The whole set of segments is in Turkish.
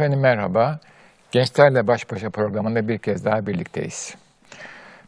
Efendim merhaba. Gençlerle Baş Başa programında bir kez daha birlikteyiz.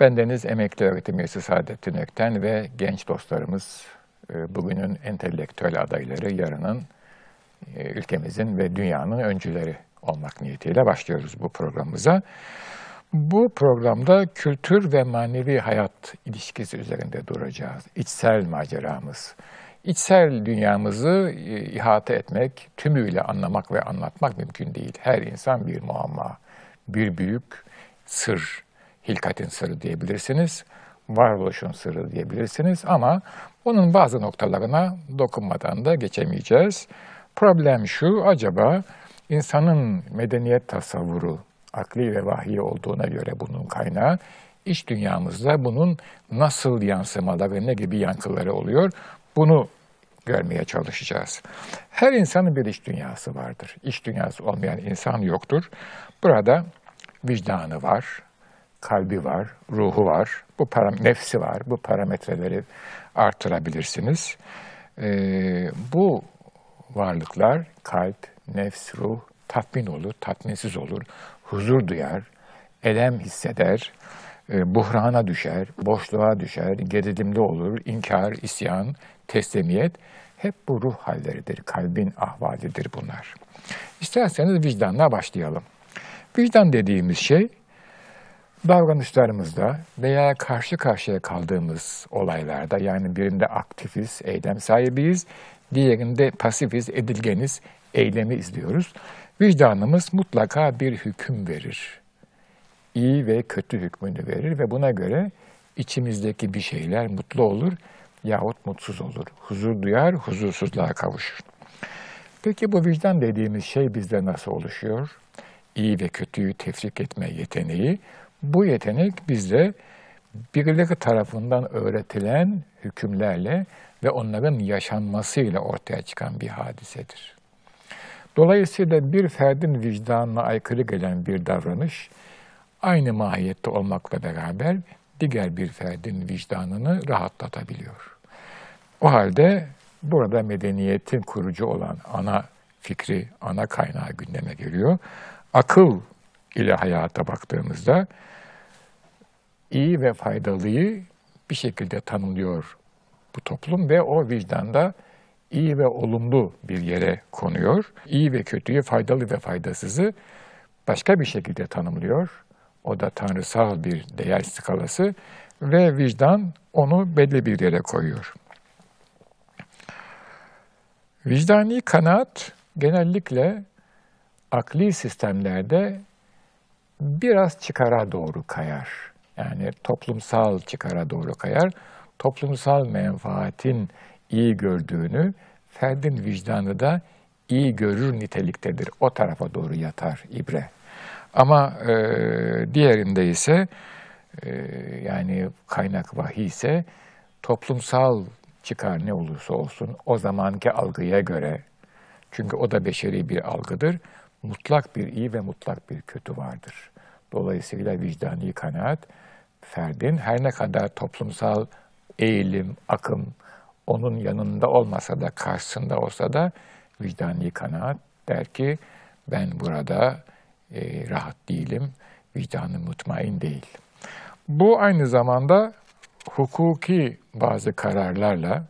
Ben Deniz Emekli Öğretim Üyesi Saadettin Ökten ve genç dostlarımız e, bugünün entelektüel adayları, yarının e, ülkemizin ve dünyanın öncüleri olmak niyetiyle başlıyoruz bu programımıza. Bu programda kültür ve manevi hayat ilişkisi üzerinde duracağız. İçsel maceramız, İçsel dünyamızı e, ihate etmek, tümüyle anlamak ve anlatmak mümkün değil. Her insan bir muamma, bir büyük sır, hilkatin sırrı diyebilirsiniz, varoluşun sırrı diyebilirsiniz ama onun bazı noktalarına dokunmadan da geçemeyeceğiz. Problem şu, acaba insanın medeniyet tasavvuru, akli ve vahiy olduğuna göre bunun kaynağı, iç dünyamızda bunun nasıl yansımaları, ne gibi yankıları oluyor? Bunu görmeye çalışacağız. Her insanın bir iç dünyası vardır. İç dünyası olmayan insan yoktur. Burada vicdanı var, kalbi var, ruhu var, bu param nefsi var. Bu parametreleri artırabilirsiniz. Ee, bu varlıklar kalp, nefs, ruh tatmin olur, tatminsiz olur, huzur duyar, elem hisseder, e, buhrana düşer, boşluğa düşer, gerilimli olur, inkar, isyan, teslimiyet hep bu ruh halleridir, kalbin ahvalidir bunlar. İsterseniz vicdanla başlayalım. Vicdan dediğimiz şey davranışlarımızda veya karşı karşıya kaldığımız olaylarda yani birinde aktifiz, eylem sahibiyiz, diğerinde pasifiz, edilgeniz, eylemi izliyoruz. Vicdanımız mutlaka bir hüküm verir. İyi ve kötü hükmünü verir ve buna göre içimizdeki bir şeyler mutlu olur yahut mutsuz olur. Huzur duyar, huzursuzluğa kavuşur. Peki bu vicdan dediğimiz şey bizde nasıl oluşuyor? İyi ve kötüyü tefrik etme yeteneği. Bu yetenek bizde birileri tarafından öğretilen hükümlerle ve onların yaşanmasıyla ortaya çıkan bir hadisedir. Dolayısıyla bir ferdin vicdanına aykırı gelen bir davranış, aynı mahiyette olmakla beraber diğer bir ferdin vicdanını rahatlatabiliyor. O halde burada medeniyetin kurucu olan ana fikri, ana kaynağı gündeme geliyor. Akıl ile hayata baktığımızda iyi ve faydalıyı bir şekilde tanımlıyor bu toplum ve o vicdanda iyi ve olumlu bir yere konuyor. İyi ve kötüyü, faydalı ve faydasızı başka bir şekilde tanımlıyor. O da tanrısal bir değer skalası ve vicdan onu belli bir yere koyuyor. Vicdani kanaat genellikle akli sistemlerde biraz çıkara doğru kayar. Yani toplumsal çıkara doğru kayar. Toplumsal menfaatin iyi gördüğünü, ferdin vicdanı da iyi görür niteliktedir. O tarafa doğru yatar ibre. Ama e, diğerinde ise e, yani kaynak vahiy ise toplumsal çıkar ne olursa olsun o zamanki algıya göre, çünkü o da beşeri bir algıdır, mutlak bir iyi ve mutlak bir kötü vardır. Dolayısıyla vicdani kanaat, ferdin her ne kadar toplumsal eğilim, akım onun yanında olmasa da, karşısında olsa da vicdani kanaat der ki, ben burada e, rahat değilim, vicdanım mutmain değil. Bu aynı zamanda hukuki bazı kararlarla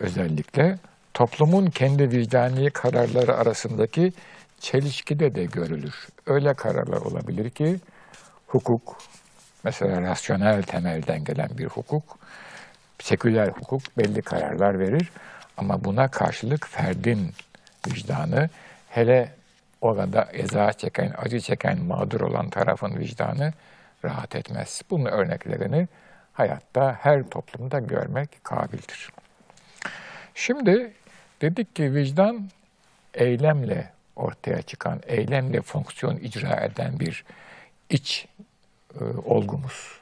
özellikle toplumun kendi vicdani kararları arasındaki çelişkide de görülür. Öyle kararlar olabilir ki hukuk, mesela rasyonel temelden gelen bir hukuk, seküler hukuk belli kararlar verir ama buna karşılık ferdin vicdanı, hele orada eza çeken, acı çeken, mağdur olan tarafın vicdanı rahat etmez. Bunun örneklerini hayatta her toplumda görmek kabildir. Şimdi dedik ki vicdan eylemle ortaya çıkan, eylemle fonksiyon icra eden bir iç e, olgumuz.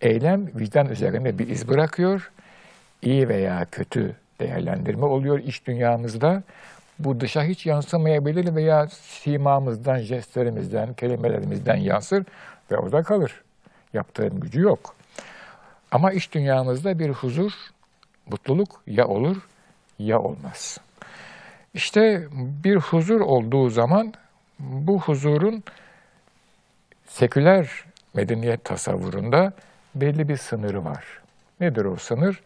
Eylem vicdan üzerinde bir iz bırakıyor. İyi veya kötü değerlendirme oluyor iç dünyamızda. Bu dışa hiç yansımayabilir veya simamızdan, jestlerimizden, kelimelerimizden yansır ve orada kalır. Yaptığın gücü yok. Ama iç dünyamızda bir huzur, mutluluk ya olur ya olmaz. İşte bir huzur olduğu zaman bu huzurun seküler medeniyet tasavvurunda belli bir sınırı var. Nedir o sınır?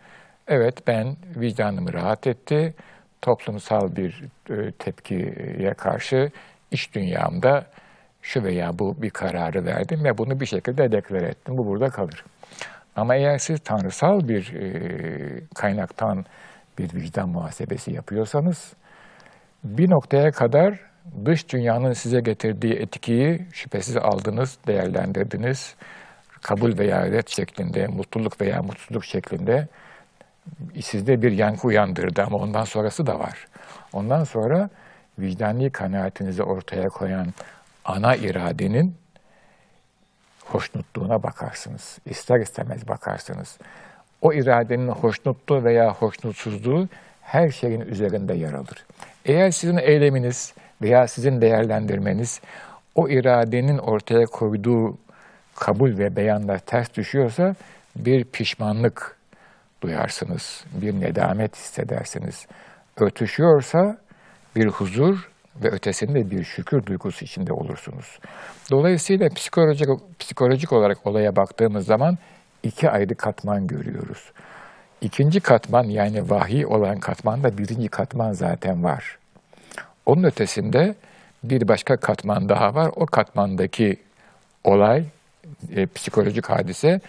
Evet ben vicdanım rahat etti, toplumsal bir e, tepkiye karşı iş dünyamda şu veya bu bir kararı verdim ve bunu bir şekilde deklar ettim. Bu burada kalır. Ama eğer siz tanrısal bir e, kaynaktan bir vicdan muhasebesi yapıyorsanız bir noktaya kadar dış dünyanın size getirdiği etkiyi şüphesiz aldınız, değerlendirdiniz. Kabul veya red şeklinde, mutluluk veya mutsuzluk şeklinde sizde bir yankı uyandırdı ama ondan sonrası da var. Ondan sonra vicdani kanaatinizi ortaya koyan ana iradenin hoşnutluğuna bakarsınız. İster istemez bakarsınız. O iradenin hoşnutluğu veya hoşnutsuzluğu her şeyin üzerinde yer alır. Eğer sizin eyleminiz veya sizin değerlendirmeniz o iradenin ortaya koyduğu kabul ve beyanlar ters düşüyorsa bir pişmanlık duyarsınız, bir nedamet hissedersiniz. Örtüşüyorsa bir huzur ve ötesinde bir şükür duygusu içinde olursunuz. Dolayısıyla psikolojik, psikolojik olarak olaya baktığımız zaman iki ayrı katman görüyoruz. İkinci katman yani vahiy olan katmanda birinci katman zaten var. Onun ötesinde bir başka katman daha var. O katmandaki olay, e, psikolojik hadise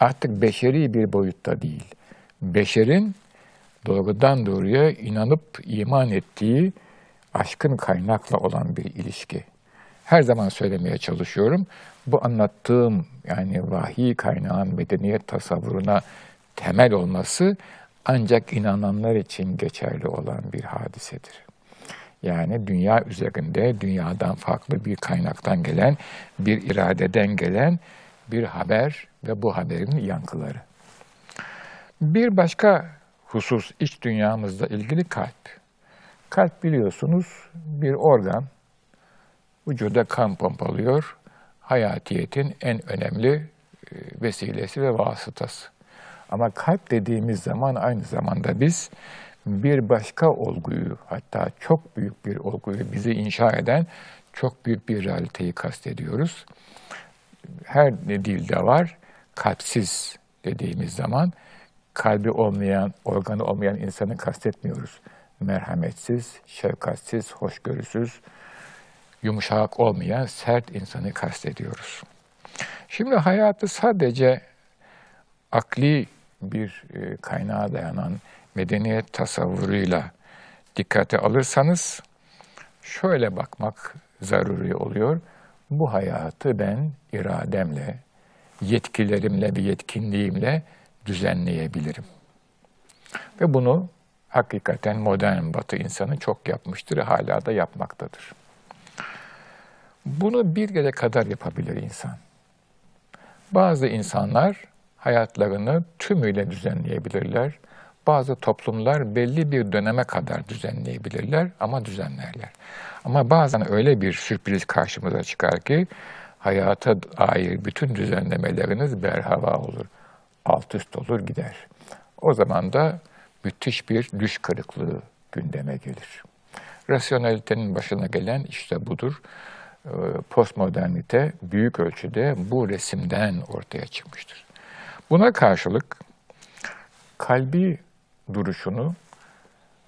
artık beşeri bir boyutta değil. Beşerin doğrudan doğruya inanıp iman ettiği aşkın kaynakla olan bir ilişki. Her zaman söylemeye çalışıyorum. Bu anlattığım yani vahiy kaynağın medeniyet tasavvuruna temel olması ancak inananlar için geçerli olan bir hadisedir. Yani dünya üzerinde dünyadan farklı bir kaynaktan gelen, bir iradeden gelen bir haber ve bu haberin yankıları. Bir başka husus iç dünyamızla ilgili kalp. Kalp biliyorsunuz bir organ, vücuda kan pompalıyor, hayatiyetin en önemli e, vesilesi ve vasıtası. Ama kalp dediğimiz zaman aynı zamanda biz bir başka olguyu, hatta çok büyük bir olguyu bizi inşa eden çok büyük bir realiteyi kastediyoruz. Her dilde var, kalpsiz dediğimiz zaman kalbi olmayan, organı olmayan insanı kastetmiyoruz. Merhametsiz, şefkatsiz, hoşgörüsüz, yumuşak olmayan sert insanı kastediyoruz. Şimdi hayatı sadece akli bir e, kaynağa dayanan medeniyet tasavvuruyla dikkate alırsanız şöyle bakmak zaruri oluyor. Bu hayatı ben irademle, yetkilerimle ve yetkinliğimle düzenleyebilirim. Ve bunu hakikaten modern batı insanı çok yapmıştır, hala da yapmaktadır. Bunu bir yere kadar yapabilir insan. Bazı insanlar hayatlarını tümüyle düzenleyebilirler. Bazı toplumlar belli bir döneme kadar düzenleyebilirler ama düzenlerler. Ama bazen öyle bir sürpriz karşımıza çıkar ki hayata dair bütün düzenlemeleriniz berhava olur. Alt üst olur gider. O zaman da müthiş bir düş kırıklığı gündeme gelir. Rasyonelitenin başına gelen işte budur. Ee, postmodernite büyük ölçüde bu resimden ortaya çıkmıştır. Buna karşılık kalbi duruşunu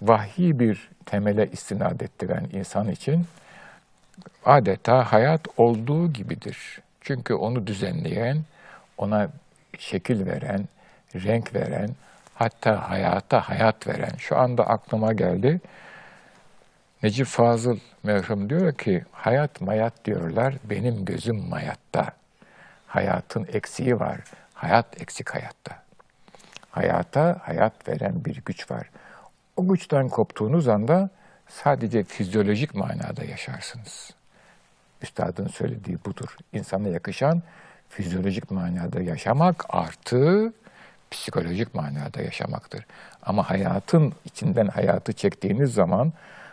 vahyi bir temele istinad ettiren insan için adeta hayat olduğu gibidir. Çünkü onu düzenleyen, ona şekil veren, renk veren, hatta hayata hayat veren. Şu anda aklıma geldi. Necip Fazıl merhum diyor ki, hayat mayat diyorlar, benim gözüm mayatta. Hayatın eksiği var, hayat eksik hayatta. Hayata hayat veren bir güç var. O güçten koptuğunuz anda sadece fizyolojik manada yaşarsınız. Üstadın söylediği budur. İnsana yakışan fizyolojik manada yaşamak artı psikolojik manada yaşamaktır. Ama hayatın içinden hayatı çektiğiniz zaman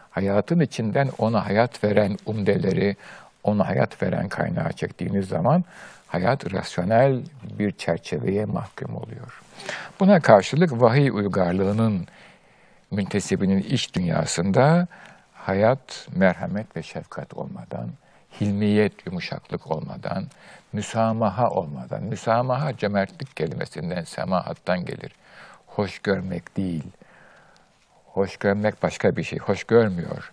hayatın içinden ona hayat veren umdeleri, ona hayat veren kaynağı çektiğiniz zaman hayat rasyonel bir çerçeveye mahkum oluyor. Buna karşılık vahiy uygarlığının müntesibinin iç dünyasında hayat merhamet ve şefkat olmadan hilmiyet, yumuşaklık olmadan, müsamaha olmadan, müsamaha cömertlik kelimesinden, semahattan gelir. Hoş görmek değil. Hoş görmek başka bir şey. Hoş görmüyor.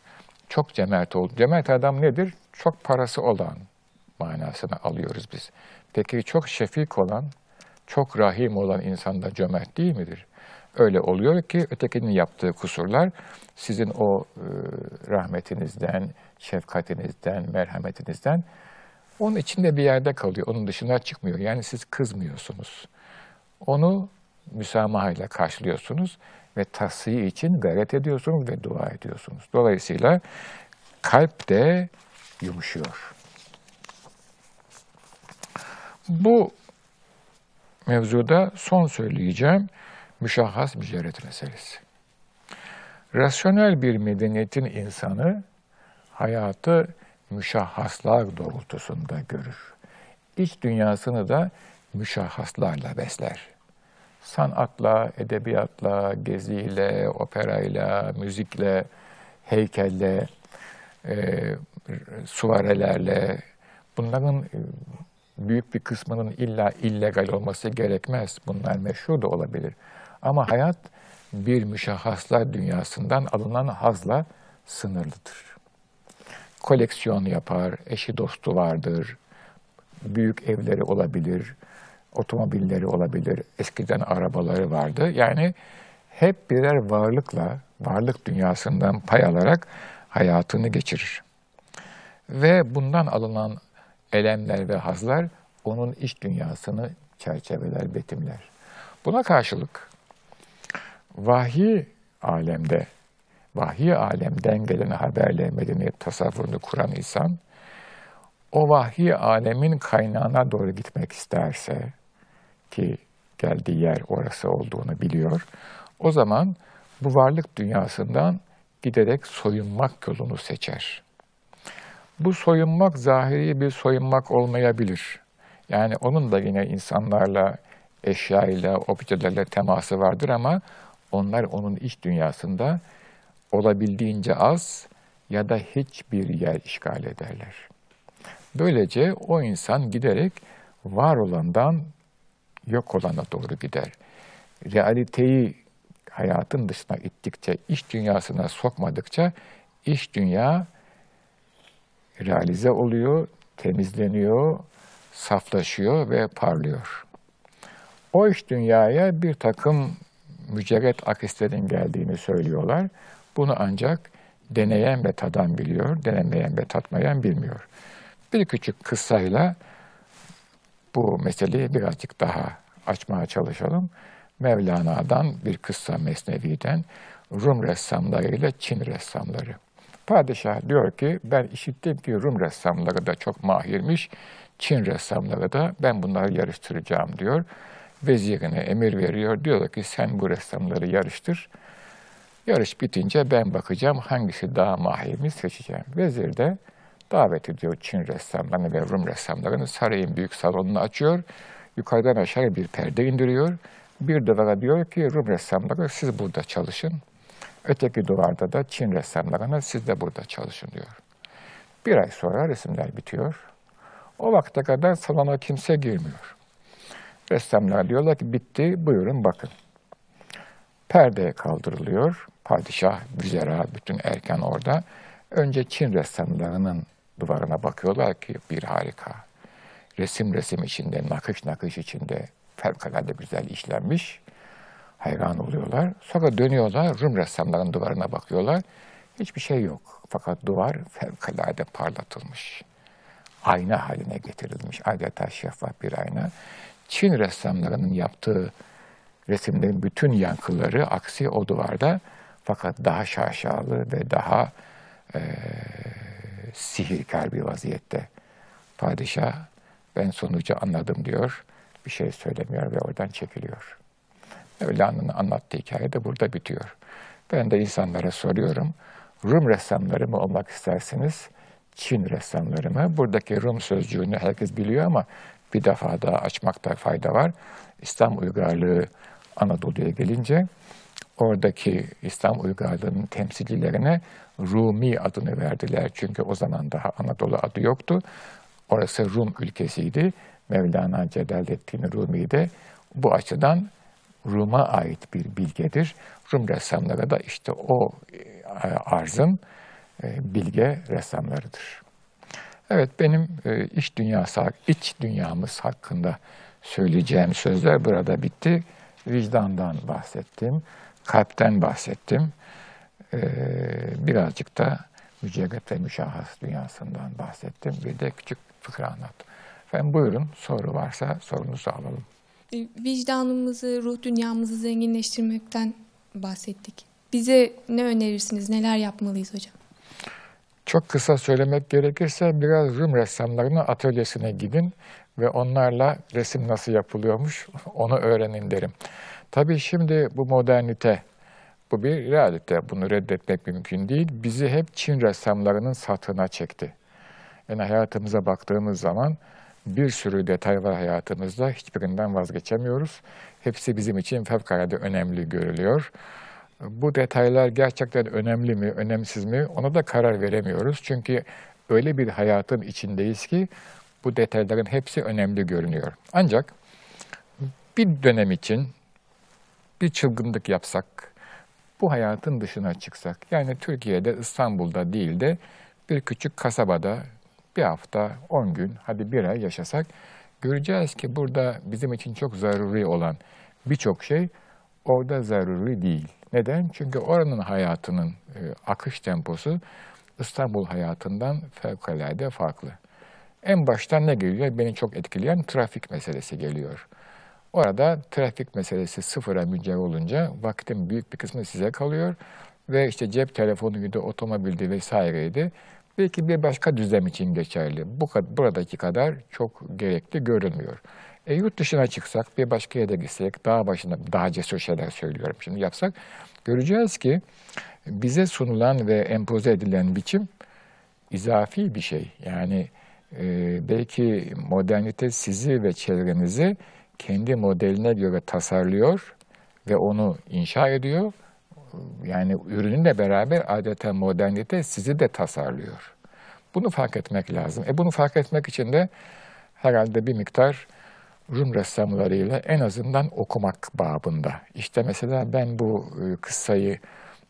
Çok cömert oldu. Cömert adam nedir? Çok parası olan manasını alıyoruz biz. Peki çok şefik olan, çok rahim olan insan da cömert değil midir? Öyle oluyor ki ötekinin yaptığı kusurlar sizin o e, rahmetinizden, şefkatinizden, merhametinizden onun içinde bir yerde kalıyor. Onun dışına çıkmıyor. Yani siz kızmıyorsunuz. Onu müsamahayla karşılıyorsunuz ve tasfiye için gayret ediyorsunuz ve dua ediyorsunuz. Dolayısıyla kalp de yumuşuyor. Bu mevzuda son söyleyeceğim müşahhas mücerret meselesi. Rasyonel bir medeniyetin insanı hayatı müşahhaslar doğrultusunda görür. İç dünyasını da müşahhaslarla besler. Sanatla, edebiyatla, geziyle, operayla, müzikle, heykelle, e, suvarelerle, bunların e, büyük bir kısmının illa illegal olması gerekmez. Bunlar meşru da olabilir. Ama hayat bir müşahhaslar dünyasından alınan hazla sınırlıdır. Koleksiyon yapar, eşi dostu vardır, büyük evleri olabilir, otomobilleri olabilir, eskiden arabaları vardı. Yani hep birer varlıkla, varlık dünyasından pay alarak hayatını geçirir. Ve bundan alınan elemler ve hazlar onun iç dünyasını çerçeveler, betimler. Buna karşılık vahiy alemde, vahiy alemden gelen haberle medeniyet tasavvurunu kuran insan, o vahiy alemin kaynağına doğru gitmek isterse, ki geldiği yer orası olduğunu biliyor, o zaman bu varlık dünyasından giderek soyunmak yolunu seçer. Bu soyunmak zahiri bir soyunmak olmayabilir. Yani onun da yine insanlarla, eşyayla, objelerle teması vardır ama onlar onun iç dünyasında olabildiğince az ya da hiçbir yer işgal ederler. Böylece o insan giderek var olandan yok olana doğru gider. Realiteyi hayatın dışına ittikçe, iç dünyasına sokmadıkça iç dünya realize oluyor, temizleniyor, saflaşıyor ve parlıyor. O iç dünyaya bir takım mücerret akislerin geldiğini söylüyorlar. Bunu ancak deneyen ve tadan biliyor, denemeyen ve tatmayan bilmiyor. Bir küçük kıssayla bu meseleyi birazcık daha açmaya çalışalım. Mevlana'dan bir kıssa Mesnevi'den Rum ressamları ile Çin ressamları. Padişah diyor ki ben işittim ki Rum ressamları da çok mahirmiş, Çin ressamları da ben bunları yarıştıracağım diyor vezirine emir veriyor. Diyor ki sen bu ressamları yarıştır. Yarış bitince ben bakacağım hangisi daha mahirmiş seçeceğim. Vezir de davet ediyor Çin ressamlarını ve Rum ressamlarını sarayın büyük salonunu açıyor. Yukarıdan aşağı bir perde indiriyor. Bir duvara diyor ki Rum ressamları siz burada çalışın. Öteki duvarda da Çin ressamlarına siz de burada çalışın diyor. Bir ay sonra resimler bitiyor. O vakte kadar salona kimse girmiyor. Ressamlar diyorlar ki bitti, buyurun bakın. Perde kaldırılıyor. Padişah, vüzera, bütün erken orada. Önce Çin ressamlarının duvarına bakıyorlar ki bir harika. Resim resim içinde, nakış nakış içinde fevkalade güzel işlenmiş. Hayran oluyorlar. Sonra dönüyorlar, Rum ressamların duvarına bakıyorlar. Hiçbir şey yok. Fakat duvar fevkalade parlatılmış. Ayna haline getirilmiş. Adeta şeffaf bir ayna. Çin ressamlarının yaptığı resimlerin bütün yankıları aksi o duvarda fakat daha şaşalı ve daha e, sihirkar bir vaziyette. Padişah ben sonucu anladım diyor. Bir şey söylemiyor ve oradan çekiliyor. Mevlana'nın anlattığı hikaye de burada bitiyor. Ben de insanlara soruyorum. Rum ressamları mı olmak istersiniz? Çin ressamları mı? Buradaki Rum sözcüğünü herkes biliyor ama bir defa daha açmakta fayda var. İslam uygarlığı Anadolu'ya gelince oradaki İslam uygarlığının temsilcilerine Rumi adını verdiler. Çünkü o zaman daha Anadolu adı yoktu. Orası Rum ülkesiydi. Mevlana Celaleddin Rumi de bu açıdan Rum'a ait bir bilgedir. Rum ressamları da işte o e, arzın e, bilge ressamlarıdır. Evet benim e, iç dünyası, iç dünyamız hakkında söyleyeceğim sözler burada bitti. Vicdandan bahsettim, kalpten bahsettim. Birazcık da mücerret ve müşahhas dünyasından bahsettim. Bir de küçük fıkra anlattım. Efendim buyurun soru varsa sorunuzu alalım. Vicdanımızı, ruh dünyamızı zenginleştirmekten bahsettik. Bize ne önerirsiniz, neler yapmalıyız hocam? Çok kısa söylemek gerekirse biraz Rum ressamlarının atölyesine gidin ve onlarla resim nasıl yapılıyormuş onu öğrenin derim. Tabii şimdi bu modernite, bu bir realite. Bunu reddetmek mümkün değil. Bizi hep Çin ressamlarının satına çekti. Yani hayatımıza baktığımız zaman bir sürü detay var hayatımızda. Hiçbirinden vazgeçemiyoruz. Hepsi bizim için fevkalade önemli görülüyor. Bu detaylar gerçekten önemli mi, önemsiz mi ona da karar veremiyoruz. Çünkü öyle bir hayatın içindeyiz ki bu detayların hepsi önemli görünüyor. Ancak bir dönem için bir çılgınlık yapsak, bu hayatın dışına çıksak, yani Türkiye'de, İstanbul'da değil de bir küçük kasabada bir hafta, on gün, hadi bir ay yaşasak, göreceğiz ki burada bizim için çok zaruri olan birçok şey orada zaruri değil. Neden? Çünkü oranın hayatının e, akış temposu İstanbul hayatından fevkalade farklı. En baştan ne geliyor? Beni çok etkileyen trafik meselesi geliyor. Orada trafik meselesi sıfıra mücadele olunca vaktin büyük bir kısmı size kalıyor ve işte cep telefonuydu, otomobildi vesaireydi. Belki bir başka düzlem için geçerli. Bu buradaki kadar çok gerekli görünmüyor. E, yurt dışına çıksak, bir başka yere gitsek, daha başında daha cesur şeyler söylüyorum şimdi yapsak, göreceğiz ki bize sunulan ve empoze edilen biçim izafi bir şey. Yani e, belki modernite sizi ve çevrenizi kendi modeline göre tasarlıyor ve onu inşa ediyor. Yani ürününle beraber adeta modernite sizi de tasarlıyor. Bunu fark etmek lazım. E bunu fark etmek için de herhalde bir miktar Rum ressamlarıyla en azından okumak babında. İşte mesela ben bu e, kıssayı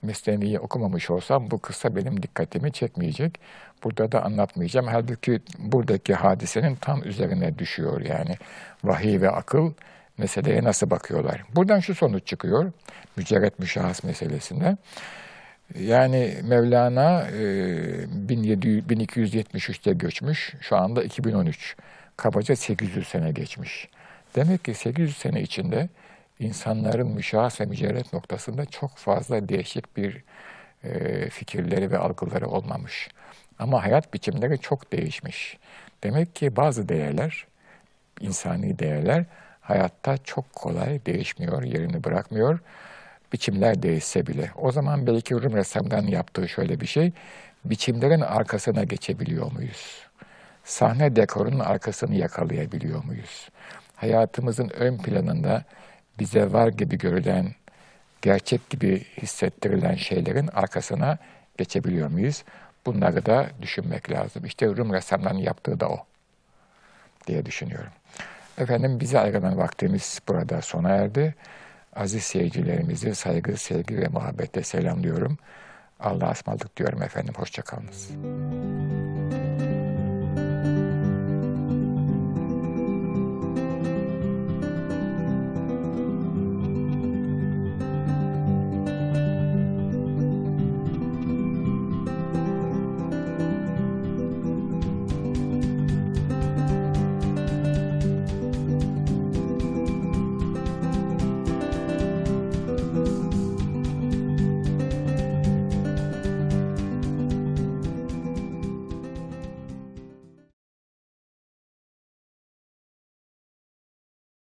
Mesnevi'yi okumamış olsam bu kıssa benim dikkatimi çekmeyecek. Burada da anlatmayacağım. Halbuki buradaki hadisenin tam üzerine düşüyor yani. Vahiy ve akıl meseleye nasıl bakıyorlar. Buradan şu sonuç çıkıyor. Mücerret müşahhas meselesinde. Yani Mevlana 1273'te e, göçmüş. Şu anda 2013 kabaca 800 sene geçmiş. Demek ki 800 sene içinde insanların müşahhas ve mücerret noktasında çok fazla değişik bir e, fikirleri ve algıları olmamış. Ama hayat biçimleri çok değişmiş. Demek ki bazı değerler, insani değerler hayatta çok kolay değişmiyor, yerini bırakmıyor. Biçimler değişse bile. O zaman belki Rum ressamdan yaptığı şöyle bir şey, biçimlerin arkasına geçebiliyor muyuz? sahne dekorunun arkasını yakalayabiliyor muyuz? Hayatımızın ön planında bize var gibi görülen, gerçek gibi hissettirilen şeylerin arkasına geçebiliyor muyuz? Bunları da düşünmek lazım. İşte Rum ressamların yaptığı da o diye düşünüyorum. Efendim bize ayrılan vaktimiz burada sona erdi. Aziz seyircilerimizi saygı, sevgi ve muhabbetle selamlıyorum. Allah'a ısmarladık diyorum efendim. Hoşçakalınız.